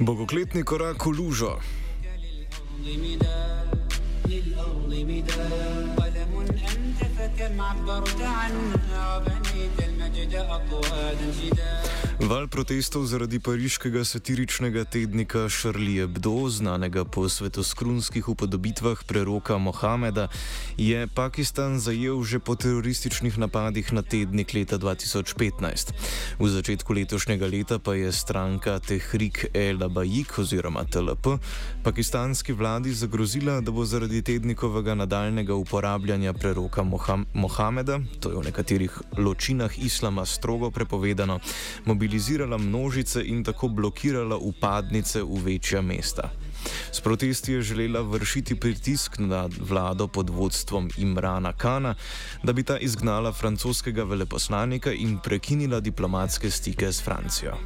Bogokletni korak v lužo. Val protestov zaradi pariškega satiričnega tednika Charlie Hebdo, znanega po svetoskrunskih upodobitvah preroka Mohameda, je Pakistan zajel že po terorističnih napadih na tednik leta 2015. V začetku letošnjega leta pa je stranka Tehrik El Abayik oziroma TLP pakistanski vladi zagrozila, da bo zaradi tednikovega nadaljnega uporabljanja preroka Moham Mohameda, to je v nekaterih ločinah islama strogo prepovedano, mobilizirala množice in tako blokirala upadnice v večja mesta. S protesti je želela vršiti pritisk na vlado pod vodstvom Imrana Kana, da bi ta izgnala francoskega veleposlanika in prekinila diplomatske stike s Francijo.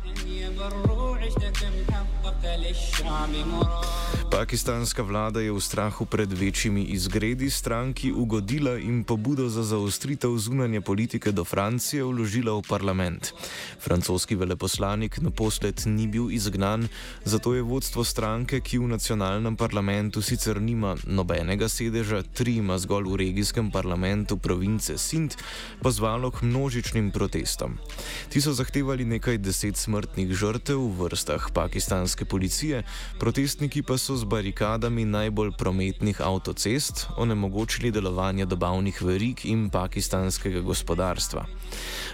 Pakistanska vlada je v strahu pred večjimi izgredi stranki ugodila in pobudo za zaostritev zunanje politike do Francije vložila v parlament. Francoski veleposlanik naposled ni bil izgnan, zato je vodstvo stranke, ki v nacionalnem parlamentu sicer nima nobenega sedeža, tri ima zgolj v regijskem parlamentu province Sint, pozvalo k množičnim protestom. Ti so zahtevali nekaj deset smrtnih žrtev v vrstah pakistanske policije, protestniki pa so z barikadami najbolj prometnih avtocest onemogočili delovanje dobavnih verig in pakistanskega gospodarstva.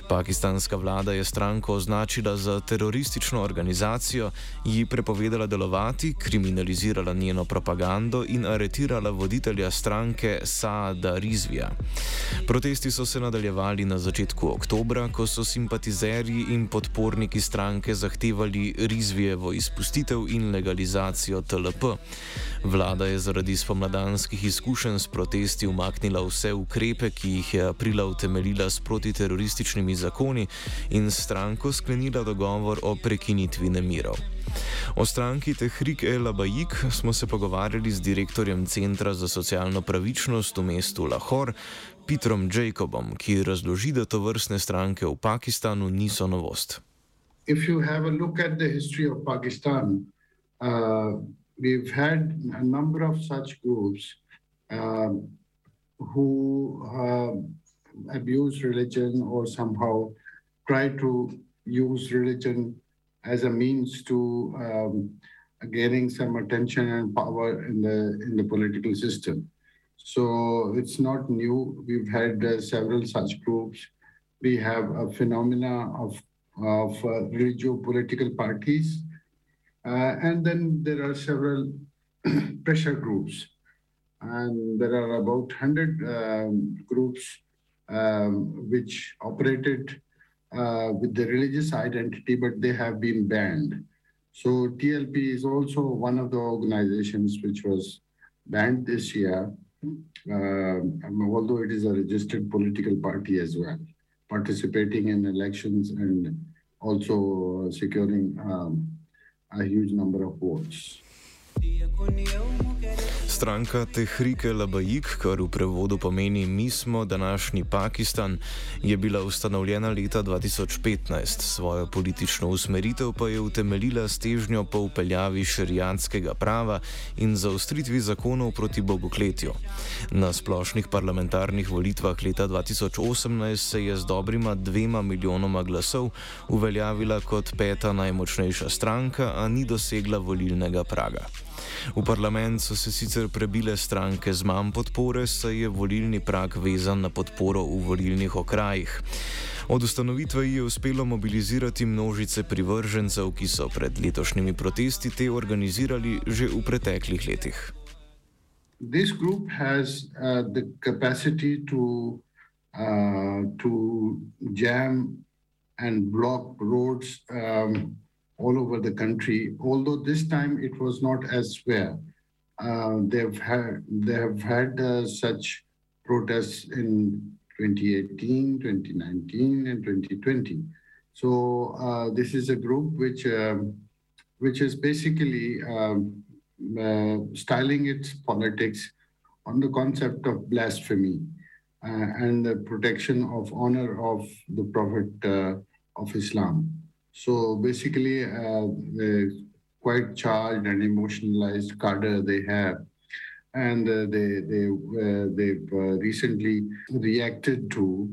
Pakistanska vlada je stranko označila za teroristično organizacijo, ji prepovedala delovati, kriminalizirala njeno propagando in aretirala voditelja stranke Saada Rizvija. Protesti so se nadaljevali na začetku oktobra, ko so simpatizerji in podporniki stranke zahtevali Rizvijevo izpustitev in legalizacijo TLP. Vlada je zaradi spomladanskih izkušenj s protesti umaknila vse ukrepe, ki jih je aprila utemeljila s protiterorističnimi zakoni in stranko sklenila dogovor o prekinitvi nemirov. O stranki Tehrik El Abayik smo se pogovarjali z direktorjem Centra za socialno pravičnost v mestu Lahore, Petrom Jacobom, ki razloži, da to vrstne stranke v Pakistanu niso novost. If you have a look at the history of Pakistan, uh, we've had a number of such groups uh, who uh, abuse religion or somehow try to use religion as a means to um, gaining some attention and power in the in the political system. So it's not new. We've had uh, several such groups. We have a phenomena of of uh, religio-political parties, uh, and then there are several pressure groups, and there are about hundred um, groups um, which operated uh, with the religious identity, but they have been banned. So TLP is also one of the organizations which was banned this year, uh, although it is a registered political party as well, participating in elections and also securing um, a huge number of votes. Stranka Tehrike Labajik, kar v prevodu pomeni Mi smo današnji Pakistan, je bila ustanovljena leta 2015, svojo politično usmeritev pa je utemeljila s težnjo po upeljavi šerijatskega prava in zaustritvi zakonov proti bogokletju. Na splošnih parlamentarnih volitvah leta 2018 se je z dobrima dvema milijonoma glasov uveljavila kot peta najmočnejša stranka, a ni dosegla volilnega praga. V parlament so se sicer prebile stranke z manj podpore, saj je volilni prak vezan na podporo v volilnih okrajih. Od ustanovitve je uspelo mobilizirati množice privržencev, ki so pred letošnjimi protesti te organizirali že v preteklih letih. This group has uh, the capacity to uh, to jam and block roads um, all over the country, although this time it was not as severe. Uh, they've had, they have had uh, such protests in 2018, 2019, and 2020. So uh, this is a group which um, which is basically um, uh, styling its politics on the concept of blasphemy uh, and the protection of honor of the Prophet uh, of Islam. So basically, uh, quite charged and emotionalized cadre they have. And uh, they, they, uh, they've uh, recently reacted to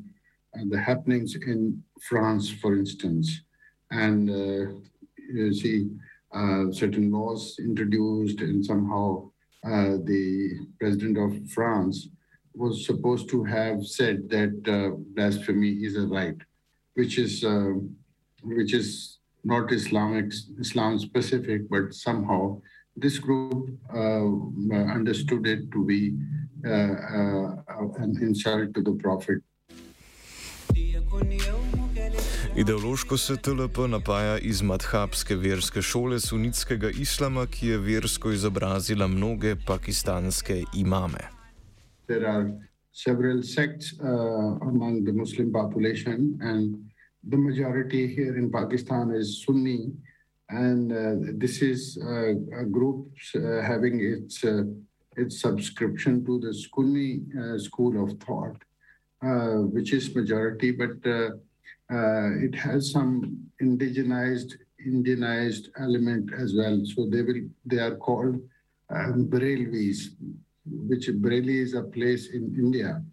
uh, the happenings in France, for instance. And you see, certain laws introduced, and somehow the president of France was supposed to have said that blasphemy is a right, which is which is not Islamic, Islam specific, but somehow this group uh, understood it to be uh, uh, an insult to the Prophet. Ideološko se TLP napaja iz madhabske verske šole sunitskega islama, ki je versko izobrazila mnoge pakistanske imame. There are several sects uh, among the Muslim population and the majority here in Pakistan is Sunni, and uh, this is uh, a group uh, having its uh, its subscription to the Sunni uh, school of thought, uh, which is majority, but it has some indigenized Indianized element as well. So they will they are called um, which Bareilly is a place in India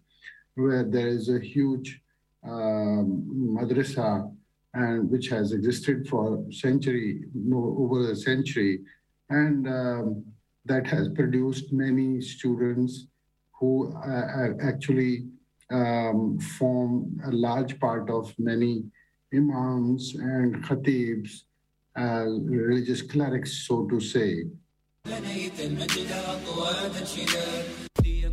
where there is a huge madrasa and which has existed for century over a century and um, that has produced many students who uh, actually um, form a large part of many imams and khatibs, uh, religious clerics, so to say.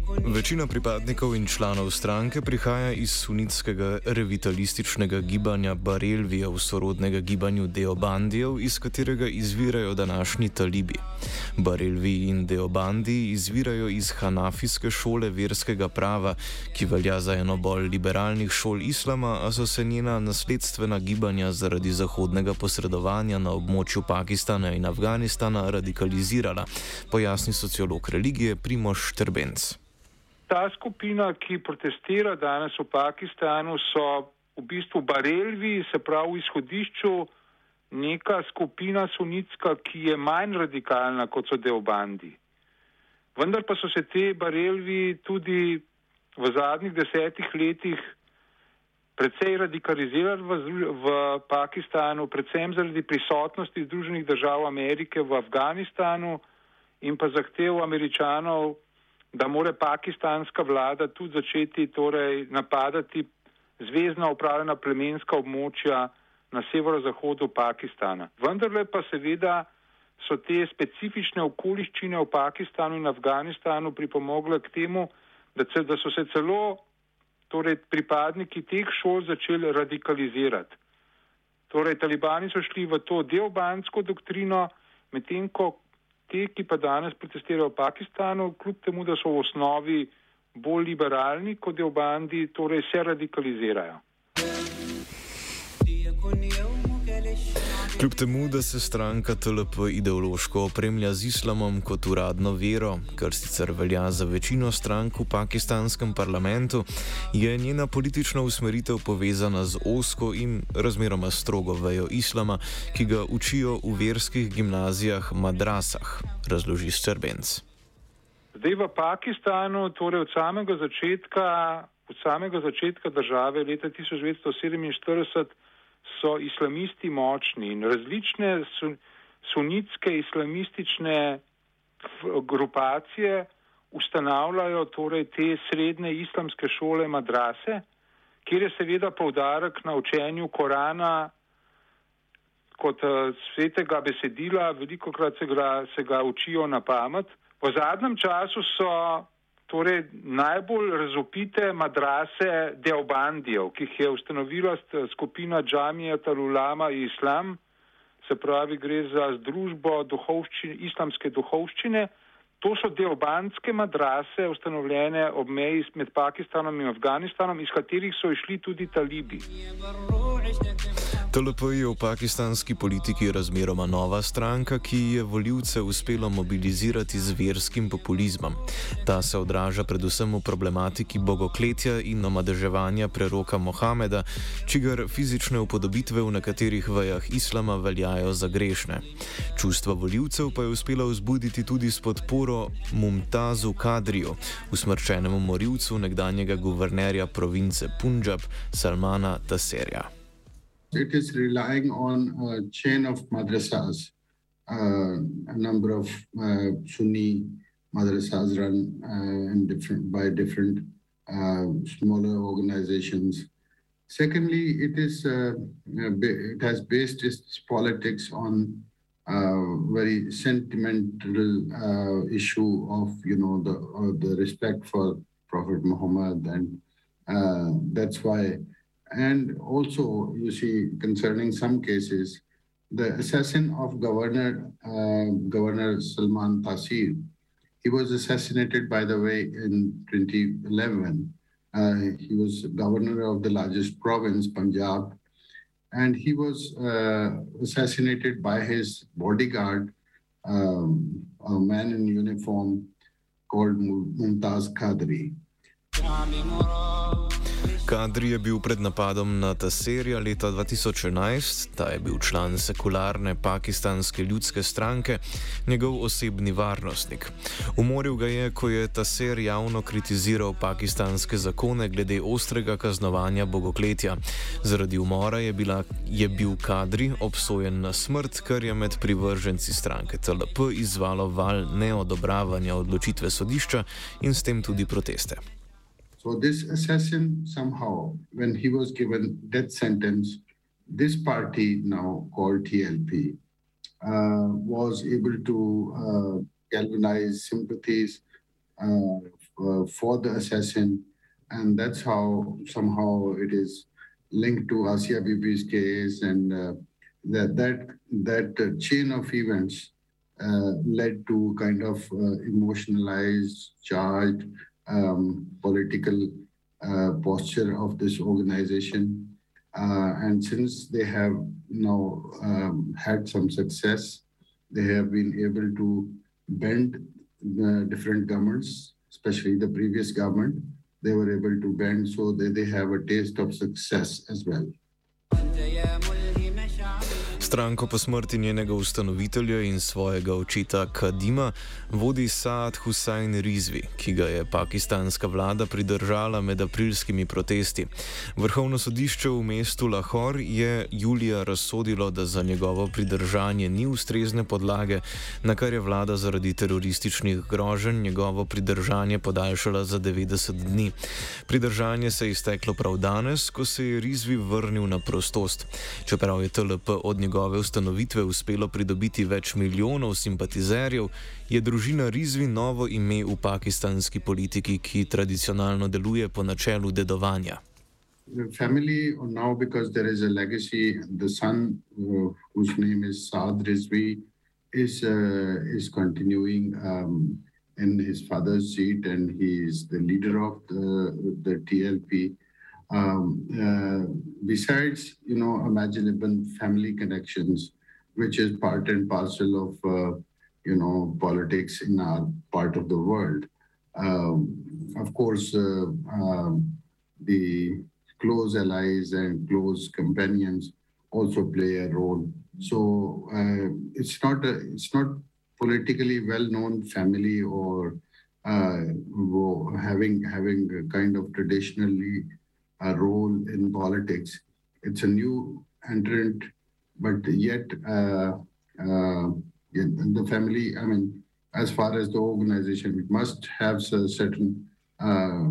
Večina pripadnikov in članov stranke prihaja iz sunitskega revitalističnega gibanja Barelvijev, sorodnega gibanju Deobandijev, iz katerega izvirajo današnji talibi. Barelvi in Deobandi izvirajo iz hanafijske šole verskega prava, ki velja za eno bolj liberalnih šol islama, a so se njena nasledstvena gibanja zaradi zahodnega posredovanja na območju Pakistana in Afganistana radikalizirala, pojasni sociolog religije Primoš Trbenc ta skupina, ki protestira danes v Pakistanu, so v bistvu barelvi, se pravi v izhodišču neka skupina sunitska, ki je manj radikalna kot so deobandi. Vendar pa so se te barelvi tudi v zadnjih desetih letih precej radikalizirali v, v Pakistanu, predvsem zaradi prisotnosti Združenih držav Amerike v Afganistanu in pa zahtev američanov, da more pakistanska vlada tudi začeti torej, napadati zvezdna upravljena plemenska območja na severozahodu Pakistana. Vendarle pa seveda so te specifične okoliščine v Pakistanu in Afganistanu pripomogle k temu, da, se, da so se celo torej, pripadniki teh šol začeli radikalizirati. Torej, talibani so šli v to deobansko doktrino, medtem ko te, ki pa danes protestirajo v Pakistanu, kljub temu, da so v osnovi bolj liberalni kot je v bandi, torej se radikalizirajo. Kljub temu, da se stranka TLP ideološko opremlja z islamom kot uradno vero, kar sicer velja za večino strank v pakistanskem parlamentu, je njena politična usmeritev povezana z osko in razmeroma strogo vejo islama, ki ga učijo v verskih gimnazijah madrasah, razloži Srbenc. Zdaj v Pakistanu, torej od samega začetka, od samega začetka države leta 1947 so islamisti močni in različne sunitske islamistične grupacije ustanavljajo torej te srednje islamske šole madrase, kjer je seveda povdarek na učenju Korana kot uh, svetega besedila, veliko krat se ga, se ga učijo na pamet. V zadnjem času so torej najbolj razopite madrase Deobandijev, ki jih je ustanovila skupina Džamija Talulama Islam, se pravi gre za združbo duhovščine, islamske duhovščine. To so deobandske madrase ustanovljene ob meji med Pakistanom in Afganistanom, iz katerih so išli tudi talibi. TLP je v pakistanski politiki razmeroma nova stranka, ki je voljivce uspelo mobilizirati z verskim populizmom. Ta se odraža predvsem v problematiki bogokletja in omadeževanja preroka Mohameda, čigar fizične upodobitve v nekaterih vejah islama veljajo za grešne. Čustva voljivcev pa je uspelo vzbuditi tudi s podporo Mumtazu Kadriju, usmrčenemu morilcu nekdanjega guvernerja province Punjab Salmana Taserja. It is relying on a chain of madrasas. Uh, a number of uh, Sunni madrasas run uh, in different by different uh, smaller organizations. Secondly, it is uh, it has based its politics on uh, very sentimental issue of you know the the respect for Prophet Muhammad, and that's why and also, you see, concerning some cases, the assassin of Governor uh, Governor Salman Taseer, he was assassinated, by the way, in 2011. Uh, he was governor of the largest province, Punjab, and he was uh, assassinated by his bodyguard, um, a man in uniform called Mumtaz Qadri. Kadri je bil pred napadom na Taserja leta 2011, ta je bil član sekularne pakistanske ljudske stranke, njegov osebni varnostnik. Umoril ga je, ko je Taser javno kritiziral pakistanske zakone glede ostrega kaznovanja bogokletja. Zaradi umora je, bila, je bil Kadri obsojen na smrt, kar je med privrženci stranke TLP izvalo val neodobravanja odločitve sodišča in s tem tudi proteste. So this assassin somehow, when he was given death sentence, this party now called TLP uh, was able to uh, galvanize sympathies uh, for the assassin, and that's how somehow it is linked to Asia Bibi's case, and uh, that that that chain of events uh, led to kind of uh, emotionalized, charged um, political uh, posture of this organization. Uh, and since they have now um, had some success, they have been able to bend the different governments, especially the previous government. They were able to bend so that they have a taste of success as well. Stranko po smrti njenega ustanovitelja in svojega očeta Kadima vodi Saad Hussein Rizvi, ki ga je pakistanska vlada pridržala med aprilskimi protesti. Vrhovno sodišče v mestu Lahore je julija razsodilo, da za njegovo pridržanje ni ustrezne podlage, na kar je vlada zaradi terorističnih groženj njegovo pridržanje podaljšala za 90 dni. Pridržanje se je izteklo prav danes, ko se je Rizvi vrnil na prostost. Čeprav je TLP od njegove njegove ustanovitve uspelo pridobiti več milijonov simpatizerjev, je družina Rizvi novo ime v pakistanski politiki, ki tradicionalno deluje po načelu dedovanja. Family now, because there is a legacy, the son, uh, whose name is Saad Rizvi, is uh, is continuing um, in his father's seat, and he is the leader of the the TLP. Um, uh, besides, you know, imaginable family connections, which is part and parcel of, uh, you know, politics in our part of the world. Um, of course, uh, um, the close allies and close companions also play a role. So uh, it's not a, it's not politically well-known family or uh, having having a kind of traditionally a role in politics. It's a new entrant, but yet uh, uh, the family. I mean, as far as the organization, it must have a certain uh,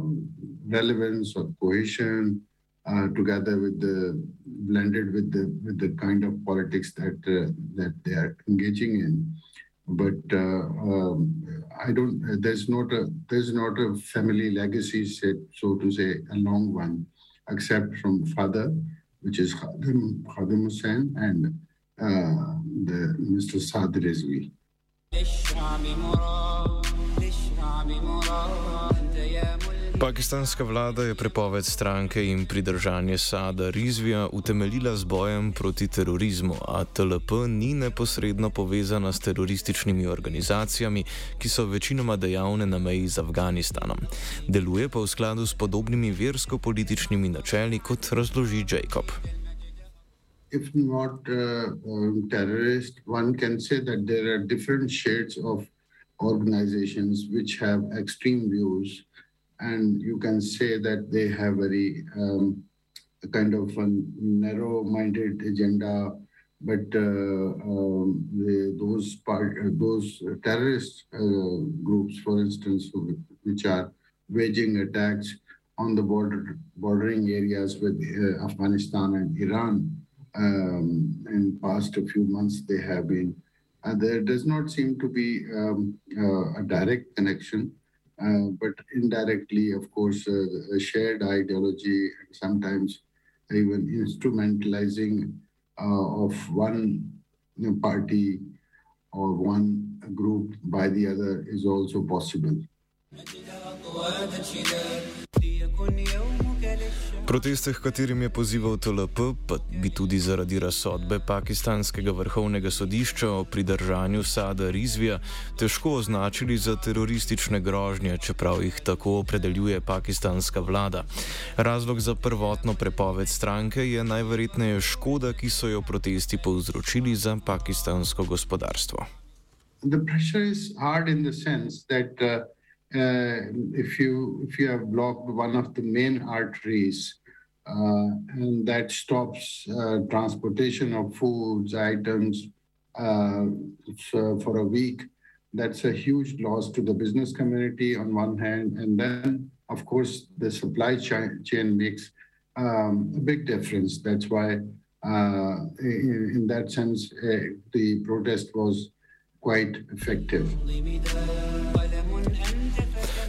relevance or cohesion uh, together with the blended with the with the kind of politics that uh, that they are engaging in but uh, um, I don't. There's not a there's not a family legacy so to say, a long one, except from father, which is Khadim, Khadim Hussain, and uh, the Mr. Saad. Pakistanska vlada je prepoved stranke in pridržanje Sada Rizvija utemeljila z bojem proti terorizmu, a TLP ni neposredno povezana s terorističnimi organizacijami, ki so večinoma dejavne na meji z Afganistanom. Deluje pa v skladu s podobnimi versko-političnimi načeli, kot razloži Jacob. If not uh, um, terrorist, one can say that there are different shades of organizations which have extreme views. And you can say that they have very um, kind of a narrow-minded agenda. But uh, um, the, those part, uh, those terrorist uh, groups, for instance, which are waging attacks on the border bordering areas with uh, Afghanistan and Iran, um, in past a few months they have been. there does not seem to be um, uh, a direct connection uh, but indirectly, of course, uh, a shared ideology and sometimes even instrumentalizing uh, of one party or one group by the other is also possible. Proteste, katerim je pozival TLP, pa bi tudi zaradi razsodbe pakistanskega vrhovnega sodišča o pridržanju Sada Rizvija težko označili za teroristične grožnje, čeprav jih tako opredeljuje pakistanska vlada. Razlog za prvotno prepoved stranke je najverjetneje škoda, ki so jo protesti povzročili za pakistansko gospodarstvo. The pressure is hard in the sense that uh, if you if you have blocked one of the main arteries uh, and that stops uh, transportation of foods items uh, for a week that's a huge loss to the business community on one hand. And then of course the supply chain makes um, a big difference. That's why uh, in, in, that sense uh, the protest was quite effective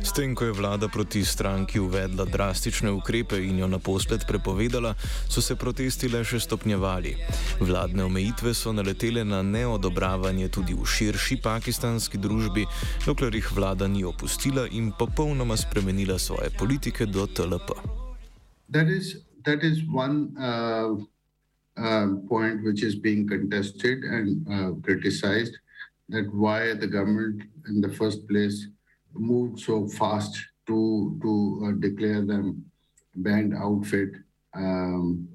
S tem, ko je vlada proti stranki uvedla drastične ukrepe in jo naposled prepovedala, so se protesti le še stopnjevali. Vladne omejitve so naletele na neodobravanje tudi v širši pakistanski družbi, dokler jih vlada ni opustila in popolnoma spremenila svoje politike do TLP. That is, that is one, uh, uh, point which is being contested and uh, criticized that why the government in the first place moved so fast to to uh, declare them banned outfit um,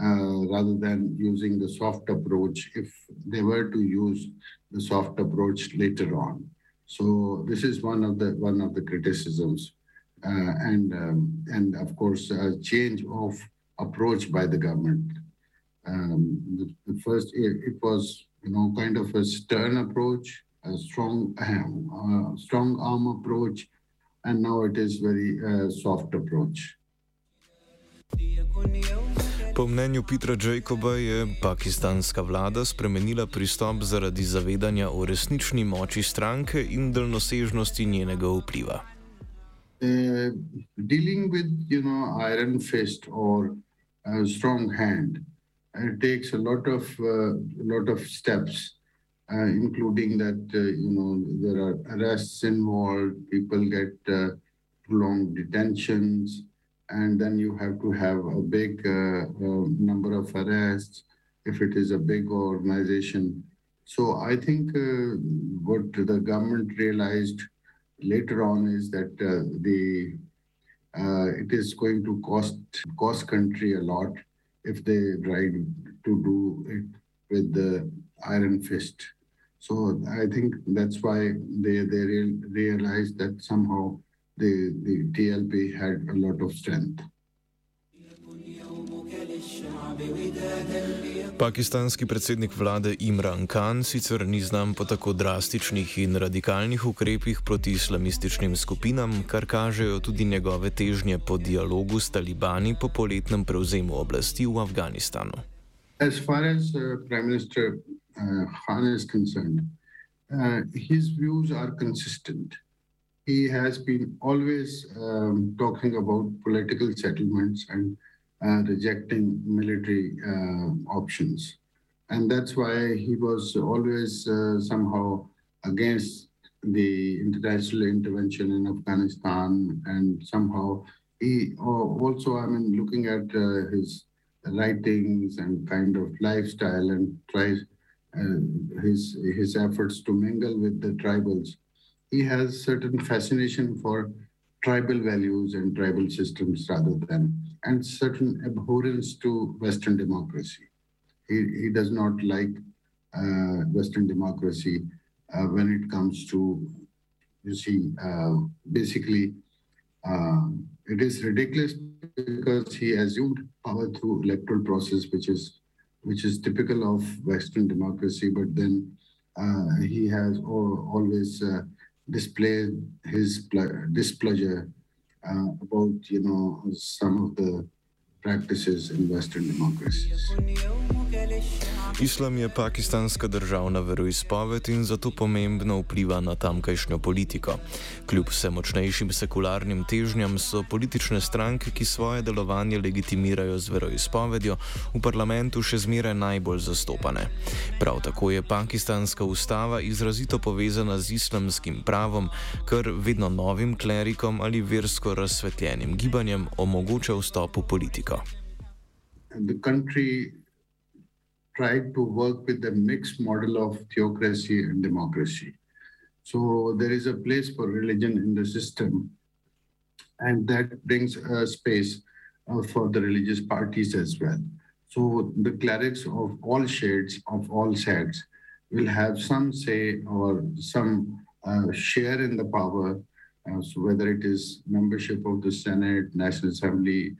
uh, rather than using the soft approach if they were to use the soft approach later on. So this is one of the one of the criticisms, uh, and um, and of course a change of approach by the government. Um, the, the, first it, it was you know kind of a stern approach a strong, uh, strong arm approach, and now it is very uh, soft approach. Po mnenju Petra Jacoba je pakistanska vlada spremenila pristop zaradi zavedanja o resnični moči stranke in daljnosežnosti njenega vpliva. Uh, dealing with, you know, iron fist or a strong hand, it takes a lot of, uh, lot of steps. uh, including that uh, you know there are arrests involved, people get prolonged detentions, and then you have to have a big number of arrests, if it is a big organization. So I think what the government realized later on is that uh, the uh, it is going to cost cost country a lot if they tried to do it with the iron fist. So I think that's why they they real, realized that somehow the the TLP had a lot of strength. Pakistanski predsednik vlade Imran Khan sicer ni znam po tako drastičnih in radikalnih ukrepih proti islamističnim skupinam, kar kažejo tudi njegove težnje po dialogu s talibani po poletnem prevzemu oblasti v Afganistanu. As far as uh, Prime Minister uh, Khan is concerned, uh, his views are consistent. He has been always um, talking about political settlements and uh, rejecting military uh, options. And that's why he was always uh, somehow against the international intervention in Afghanistan. And somehow he also, I mean, looking at his writings and kind of lifestyle and tries uh, his his efforts to mingle with the tribals. He has certain fascination for tribal values and tribal systems rather than and certain abhorrence to Western democracy. He, he does not like uh, Western democracy uh, when it comes to, you see, uh, basically, um, it is ridiculous because he assumed power through electoral process, which is which is typical of Western democracy. But then uh, he has always uh, displayed his displeasure uh, about you know some of the practices in Western democracies. Islam je pakistanska državna veroizpoved in zato pomembno vpliva na tamkajšnjo politiko. Kljub vse močnejšim sekularnim težnjam so politične stranke, ki svoje delovanje legitimirajo z veroizpovedjo, v parlamentu še zmeraj najbolj zastopane. Prav tako je pakistanska ustava izrazito povezana z islamskim pravom, kar vedno novim klerikom ali versko razsvetljenim gibanjem omogoča vstop v politiko. The country tried to work with a mixed model of theocracy and democracy. So there is a place for religion in the system, and that brings a space uh, for the religious parties as well. So the clerics of all shades, of all sects, will have some say or some uh, share in the power. Uh, so whether it is membership of the Senate, National Assembly,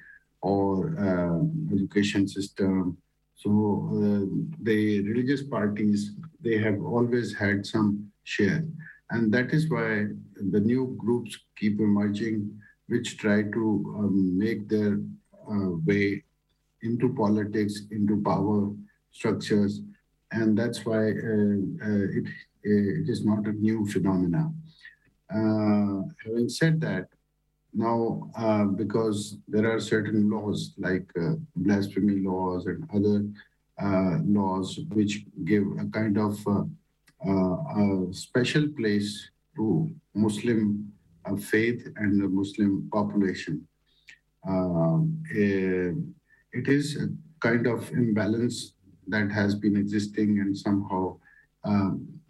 or uh, education system, so uh, the religious parties, they have always had some share. And that is why the new groups keep emerging, which try to um, make their uh, way into politics, into power structures. And that's why uh, uh it, it is not a new phenomenon. Uh, having said that, now, uh, because there are certain laws like uh, blasphemy laws and other uh, laws which give a kind of uh, uh, a special place to Muslim uh, faith and the Muslim population. Um, it is a kind of imbalance that has been existing and somehow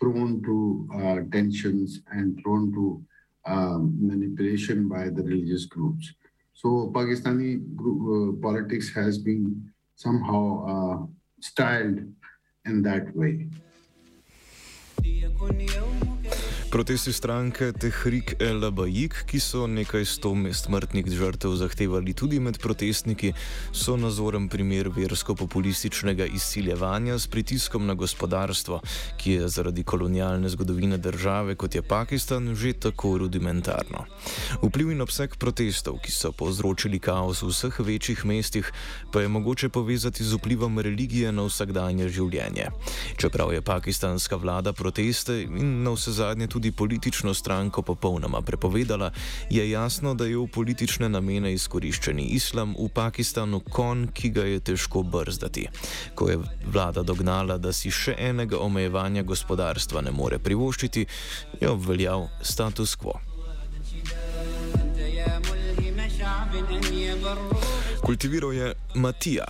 prone to tensions and prone to um, manipulation by the religious groups. So Pakistani group, uh, politics has been somehow uh, styled in that way. Protesti stranke Tehrik El Abajik, ki so nekaj sto smrtnih žrtev zahtevali tudi med protestniki, so nazoren primer versko-populističnega izsiljevanja s pritiskom na gospodarstvo, ki je zaradi kolonialne zgodovine države, kot je Pakistan, že tako rudimentarno. Vpliv in obseg protestov, ki so povzročili kaos v vseh večjih mestih, pa je mogoče povezati z vplivom religije na vsakdanje življenje. Čeprav je pakistanska vlada proteste in na vse zadnje tudi tudi politično stranko popolnoma prepovedala, je jasno, da je v politične namene izkoriščeni islam v Pakistanu kon, ki ga je težko brzdati. Ko je vlada dognala, da si še enega omejevanja gospodarstva ne more privoščiti, je obveljal status quo. Kultiviral je Matija.